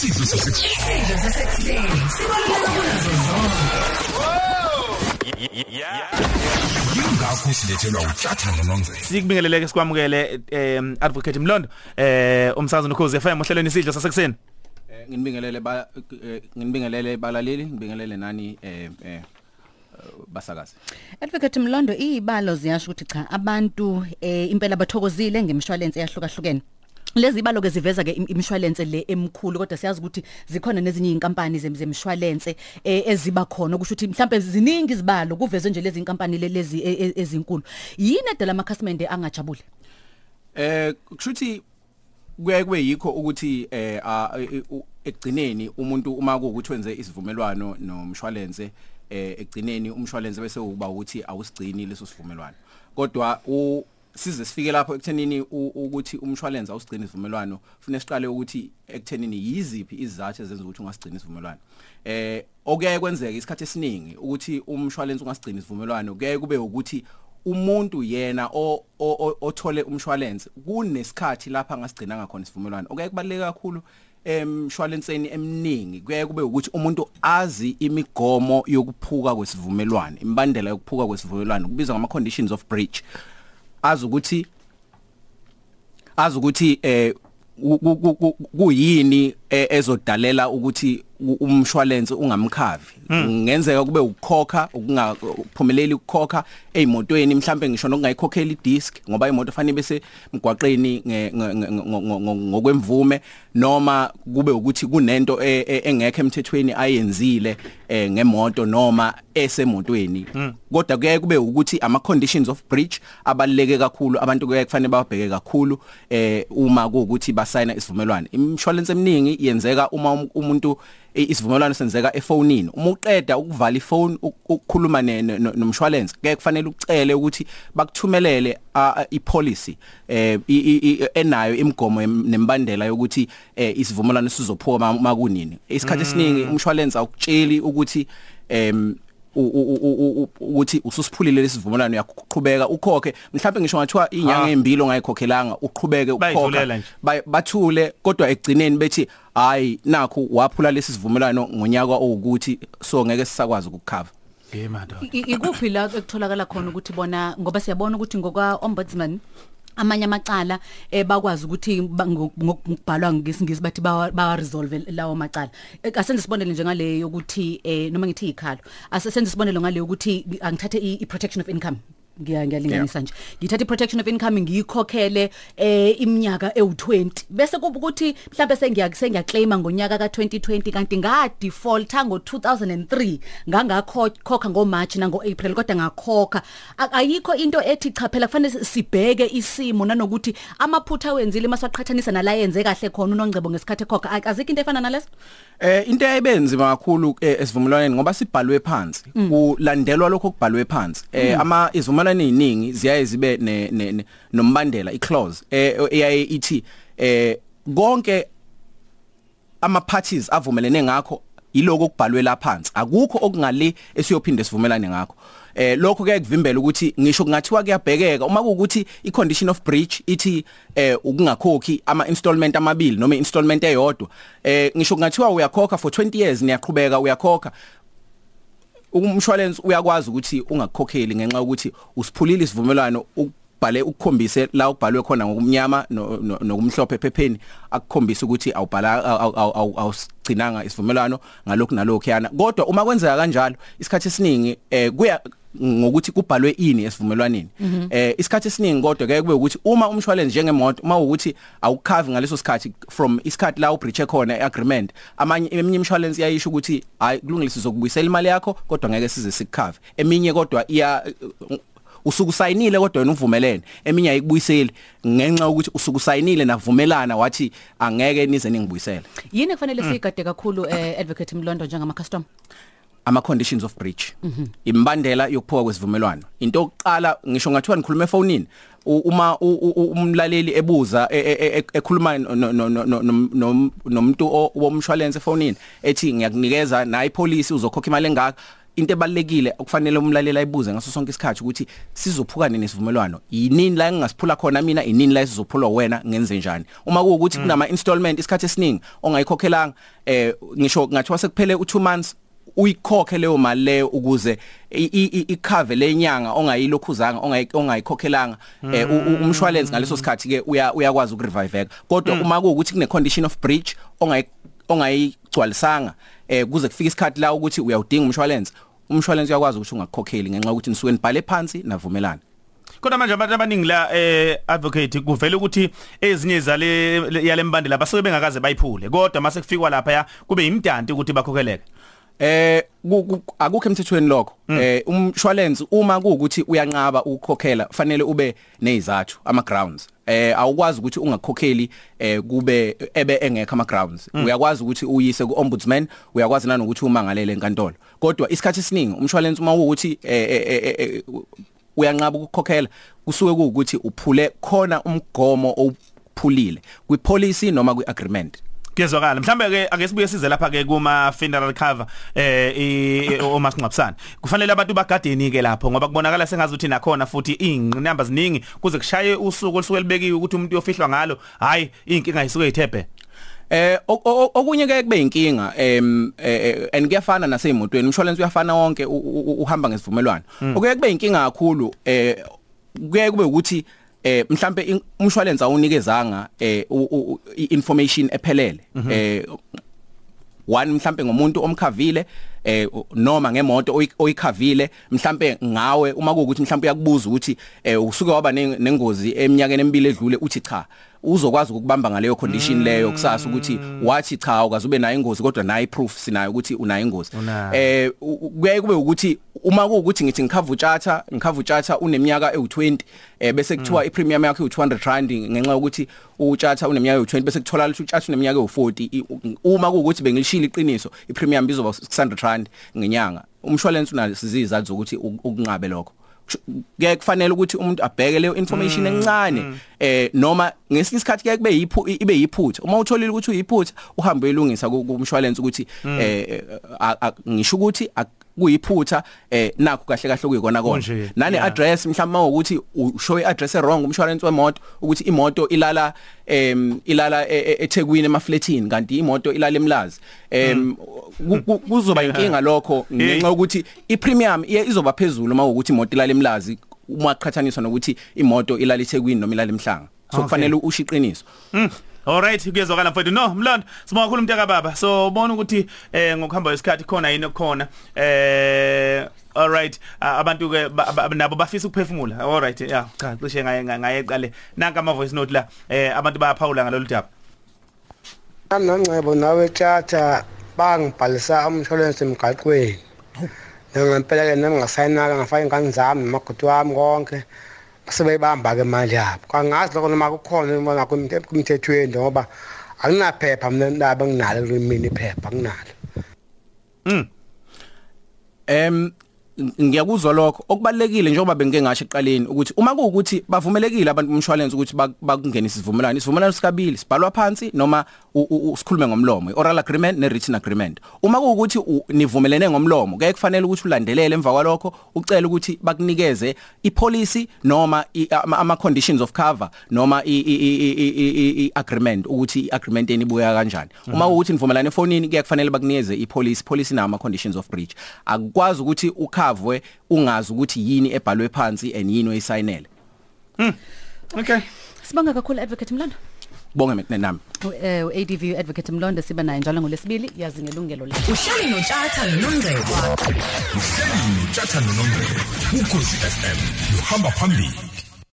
isidlo sasekuseni Isidlo sasekuseni sibaluleka kunazo zonke. yingakho silethelwa utyathana nonzela Sikubingeleleke sikwamukele em advocate Mlondo eh umsakazo nokhozi FM ohlelweni isidlo sasekuseni. Eh, nginibingelele ba eh, nginibingelele balaleli ngibingelele nani eh eh basakazi Advocate Mlondo izibalo ziyasho ukuthi cha abantu eh impela bathokozile ngemshwalense yahlukahlukene Lezi balo ke ziveza ke im- imshwalense le emkhulu kodwa siyazi ukuthi zikhona nezinye inkampani zemshwalense eh, eziba khona. Kusho ukuthi mhlambe ziningi izibalo kuveze nje lezi inkampani le- lezi e- e- ezinkulu. Yini edala amakhasimende angajabule? Eh kushuthi kuye kube yikho ukuthi eh e- ekugcineni umuntu uma kuukuthi wenze isivumelwano nomshwalense eh ekugcineni umshwalense bese uba ukuthi awusigcini leso sivumelwano. Kodwa size sifike lapho ekuthenini u- ukuthi umshwalense awusigcini isivumelwano kufanele siqale ukuthi ekuthenini yiziphi izizathu ezenza ukuthi ungasigcini isivumelwano. Eh okuyaye kwenzeka isikhathi esiningi ukuthi umshwalense ungasigcini isivumelwano kuyaye kube ukuthi umuntu yena o- o- o- othole umshwalense kunesikhathi lapha angasigcina ngakhona isivumelwano. Okuye kubaleka kakhulu emshwalenseni eminingi kuye kube ukuthi umuntu azi imigomo yokuphuka kwesivumelwano imbandela yokuphuka kwesivumelwano kubizwa ngama conditions of breach. Azi ukuthi azi ukuthi eh ku- ku- ku- ku- kuyini eh, ezodalela ukuthi umshwalense ungamkhavi. Ngenzeka kube ukukhokha ukungaphumeleli ukukhokha ezimotweni mhlambe ngisho nokungayikhokheli idisk ngoba imoto fanele bese mgwaqeni ngokwemvume noma kube ukuthi kunento e- e- engekho emthethweni ayenzile eh, ngemoto noma esemotweni. Kodwa kuyaye kube ukuthi ama conditions of breach abaleke kakhulu abantu kuyaye kufanele babheke kakhulu uma kuukuthi basayina isivumelwano. Imshwalense eminingi yenzeka uma um- umuntu isivumelwano senzeka efonini. Uma uqeda ukuvala ifone uk- ukukhuluma nomshwalense ke kufanele ucele ukuthi bakuthumelele ipolicy eh enayo imigomo em- nembandela yokuthi eh isivumelwano sizophuma makunini isikhathi esiningi umshwalense awukutsheli ukuthi em ukuthi ususiphulile lesivumelwano uyaqhubeka ukhokhe mhlawumbe ngisho ngathiwa inyanga Ah. embili ongayikhokhelanga uqhubeke Bayithulela ukukhokha nje. Bay- bathule kodwa ekugcineni bethi hayi nakho waphula lesi sivumelwano ngonyaka owukuthi so ngeke sisakwazi ukukhava Hey madod. I- i- ikuphi la ekutholakala khona ukuthi bona ngoba siyabona ukuthi ngoka ombudsman amanye amacala eh bakwazi ukuthi ba- ngo- ngo- ngokubhalwa ngesingisi bathi bawa bawa resolve lawo macala. Eh, asenze sibonele njengale yokuthi eh noma ngithi ikhalo asenze sibonele ngale yokuthi angithathe i i protection of income. Ngiya ngiyalinganisa nje. Ngithatha i-protection of income ngiyikhokhele eh iminyaka ewu20 bese kuba ukuthi mhlawumbe sengiya sengiyaclaima ngonyaka ka2020 kanti nga default ngo2003 ngangakhokha ngoMarch nangoApril kodwa ngakhokha. A- ayikho into ethi cha phela kufanele sibheke isimo nanokuthi amaphutha wenzile masaqhathanisa nala yenze kahle khona unongcebo ngesikhathi ekhokha. A- azikho into efana naleso? Eh into ayibenzima kakhulu eh, esivumelwaneni ngoba sibhalwe phansi. Kulandelwa lokho okubhalwe phansi. Eh ama izivumelwano eziningi ziyaye zibe ne- nombandela iclause eh eyaye ithi eh konke ama parties avumelene ngakho yiloko okubhalwe la phansi. Akukho okungale esiyophinde sivumelane ngakho. Eh lokho ke kuvimbela ukuthi ngisho kungathiwa kuyabhekeka uma kuukuthi i condition of breach ithi eh ukungakhokhi ama installment amabili noma installment eyodwa eh ngisho kungathiwa uyakhokha for 20 years niyaqhubeka uyakhokha. Umshwalense uyakwazi ukuthi ungakukhokheli ngenxa yokuthi usiphulile isivumelwano ubhale ukukhombise la ubhalwe khona ngokumnyama no- no- nokumhlophe ephepheni akukhombisa ukuthi awubhala aw- aw- aw- awusigcinanga isivumelwano ngalokho nalokho yana. Kodwa uma kwenzeka kanjalo isikhathi esiningi eh kuya ngokuthi kubhalwe ini esivumelwaneni. Eh isikhathi esiningi kodwa ke kube ukuthi uma umshwalense njengemoto uma ukuthi awukhavi ngaleso sikhathi from isikhathi la ubreach khona iagreement amanye eminye imshwalense iyayisho ukuthi hayi kulungile sizokubuyisela imali yakho kodwa ngeke size sikukhave eminye kodwa iya usuku sayinile kodwa wena uvumelene. Eminye ayikubuyiseli ngenxa ukuthi usuku sayinile navumelana wathi angeke nize ningibuyisele. Yini kufanele siyigade kakhulu eh advocate Mlondo njengama customer ama conditions of breach. Imbandela yokuphuka kwesivumelwano. Into yokuqala ngisho ngathiwa nikhuluma efonini. U- uma u- u- umlaleli ebuza e- e- e- ekhuluma no- no- no- no- no- no- nomuntu o- womshwalense efonini ethi ngiyakunikeza nayi policy uzokhokha imali engaka. Into ebalekile okufanele umlaleli ayibuze ngaso sonke isikhathi ukuthi sizophukane nesivumelwano? Yinini la engasiphula khona mina? Yinini la sizophulwa wena? Ngenze njani? Uma kuukuthi kunama installment isikhathi esiningi ongayikhokhelanga eh ngisho ngathiwa sekuphele u2 months uyikhokhe leyo mali leyo ukuze ikhave lenyanga ongayilokhuzanga ongayikhokhelanga eh, u- u- umshwalense ngaleso sikhathi ke uya uyakwazi ukureviveka kodwa uma kuukuthi kune condition of breach ongayi ongayigcwalisanga eh kuze kufike isikhathi la ukuthi uyawudinga umshwalense umshwalense uyakwazi ukuthi ungakukhokheli ngenxa yokuthi nisuke nibhale phansi navumelana kodwa manje abantu abaningi la eh advocate kuvela ukuthi ezinye zale yalembandela basuke bengakaze bayiphule. Kodwa mase kufikwa lapha ya kube imdanti ukuthi bakhokheleke. Eh ku- ku- akukho emthethweni lokho. Eh umshwalense uma kuukuthi uyanqaba ukukhokhela fanele ube nezathu ama grounds. Eh awukwazi ukuthi ungakhokheli eh kube ebe engekho ama grounds. Uyakwazi ukuthi uyise ku ombudsman, uyakwazi nanokuthi umangalele enkantolo. Kodwa isikhathi esiningi umshwalense uma ukuthi eh, eh, eh, eh, uyanqaba ukukhokhela kusuke kuukuthi uphule khona umgomo ophulile kwi policy noma kwi agreement. Kuyezwakala mhlambe ke ake sibuye size lapha ke kuma funeral cover eh i- omasingcwabisana kufanele abantu bagadeni ke lapho ngoba kubonakala sengazi ukuthi nakhona futhi inamba ziningi kuze kushaye usuku olusuke libekiwe ukuthi umuntu uyofihlwa ngalo hayi inkinga isuke ithephe Eh ok- ok- okunye ke kube inkinga em eh, and kuyafana nasemotweni umshwalense uyafana wonke uhamba ngesivumelwano. Okuye kube inkinga kakhulu eh kuye kube ukuthi eh mhlambe umshwalense awunikezanga eh information ephelele. Eh one mhlambe ngomuntu omkhavile eh noma ngemoto oyi- oyikhavile mhlambe ngawe uma kuukuthi mhlambe uyakubuza ukuthi eh usuke waba ne- nengozi eminyakeni emibili edlule uthi cha. Uzokwazi ukubamba ngaleyo condition leyo kusasa ukuthi wathi cha ukaze ube nayo ingozi kodwa nayo proof sinayo ukuthi unayo ingozi. Unayo. eh u- u- kuyaye kube ukuthi uma kuukuthi ngithi ngikhava utshata ngikhava utshata uneminyaka ewu20 eh bese kuthiwa ipremium yakho u200 rand ngenxa yokuthi utshata uneminyaka ewu20 bese kuthola ukuthi utshata uneminyaka ewu40 I- u- uma kuukuthi bengilishila iqiniso ipremium bizoba 600 rand ngenyanga. Umshwalense unasizizathu zokuthi u- ukunqabe lokho. Ke kufanele ukuthi umuntu abheke leyo information encane eh noma ngesinye isikhathi ke kube yiphu ibe yiphutha. Uma utholile ukuthi uyiphutha uhambe uyilungisa ku- kumshwalense ukuthi eh a- a- ngisho ukuthi kuyiphutha eh nakho kahle kahle kuyikona kona. Kunje, nane yeah. address mhlawumbe ukuthi ushow iaddress wrong umshwalense wemoto ukuthi imoto ilala em ilala e- e- eThekwini emafletini kanti imoto ilala eMlazi. Em ku- ku- kuzoba inkinga lokho ngenxa yokuthi ipremium iye- izoba phezulu uma ukuthi imoto ilala eMlazi uma qhathaniswa nokuthi imoto ilala eThekwini noma ilala eMhlanga. So Okay. kufanele ushiqiniso. Alright kuyezwakala mfowethu no mlando sibonga kakhulu umntaka baba. So ubona ukuthi eh ngokuhamba kwesikhathi khona yini khona eh alright ah, abantu ke ba- ba- nabo bafisa ukuphefumula. Alright yeah cha cishe ngaye ngaye qale nanka ama voice note la eh abantu bayaphawula ngalolu daba. Nami noNcebo nawe tjatha bangibhalisa umshwalense emgaqweni. Ngempela ke nami ngasayinaka ngafaka ingane zami namagudu wami konke. Sebeyibamba ke manje yabo. Kangazi lokho noma kukhona uma kumthethweni ngoba akunaphepha mina ndaba nginalo kimi iphepha nginalo. Em ngiyakuzwa lokho. Okubalekile njengoba bengike ngasho eqaleni ukuthi uma kuukuthi bavumelekile abantu bomshwalense ukuthi bak- bakungenisa isivumelwano isivumelwano sikabili sibhalwa phansi noma u- u- u- sikhulume ngomlomo oral agreement ne written agreement. Uma kuukuthi u- nivumelene ngomlomo ke kufanele ukuthi ulandelele emva kwalokho ucela ukuthi bakunikeze ipolicy noma i- ama ama conditions of cover noma i i- i- i- i- i agreement ukuthi iagreement yeni ibuya kanjani. Uma ukuthi nivumelane efonini ke kufanele bakunikeze ipolicy policy nama conditions of breach. Akukwazi ukuthi ukhavwe ungazi ukuthi yini ebhalwe phansi and yini oyisayinele. Okay. Sibonga kakhulu advocate Mlondo. bonge mina nami. U- Eh u-ADV advocate Mlondo siba naye njalo ngolesibili yazi ngelungelo lakhe. uhleli notshata nonongcebo uhleli notshatha nonongcebo ukhosi FM luhamba phambili.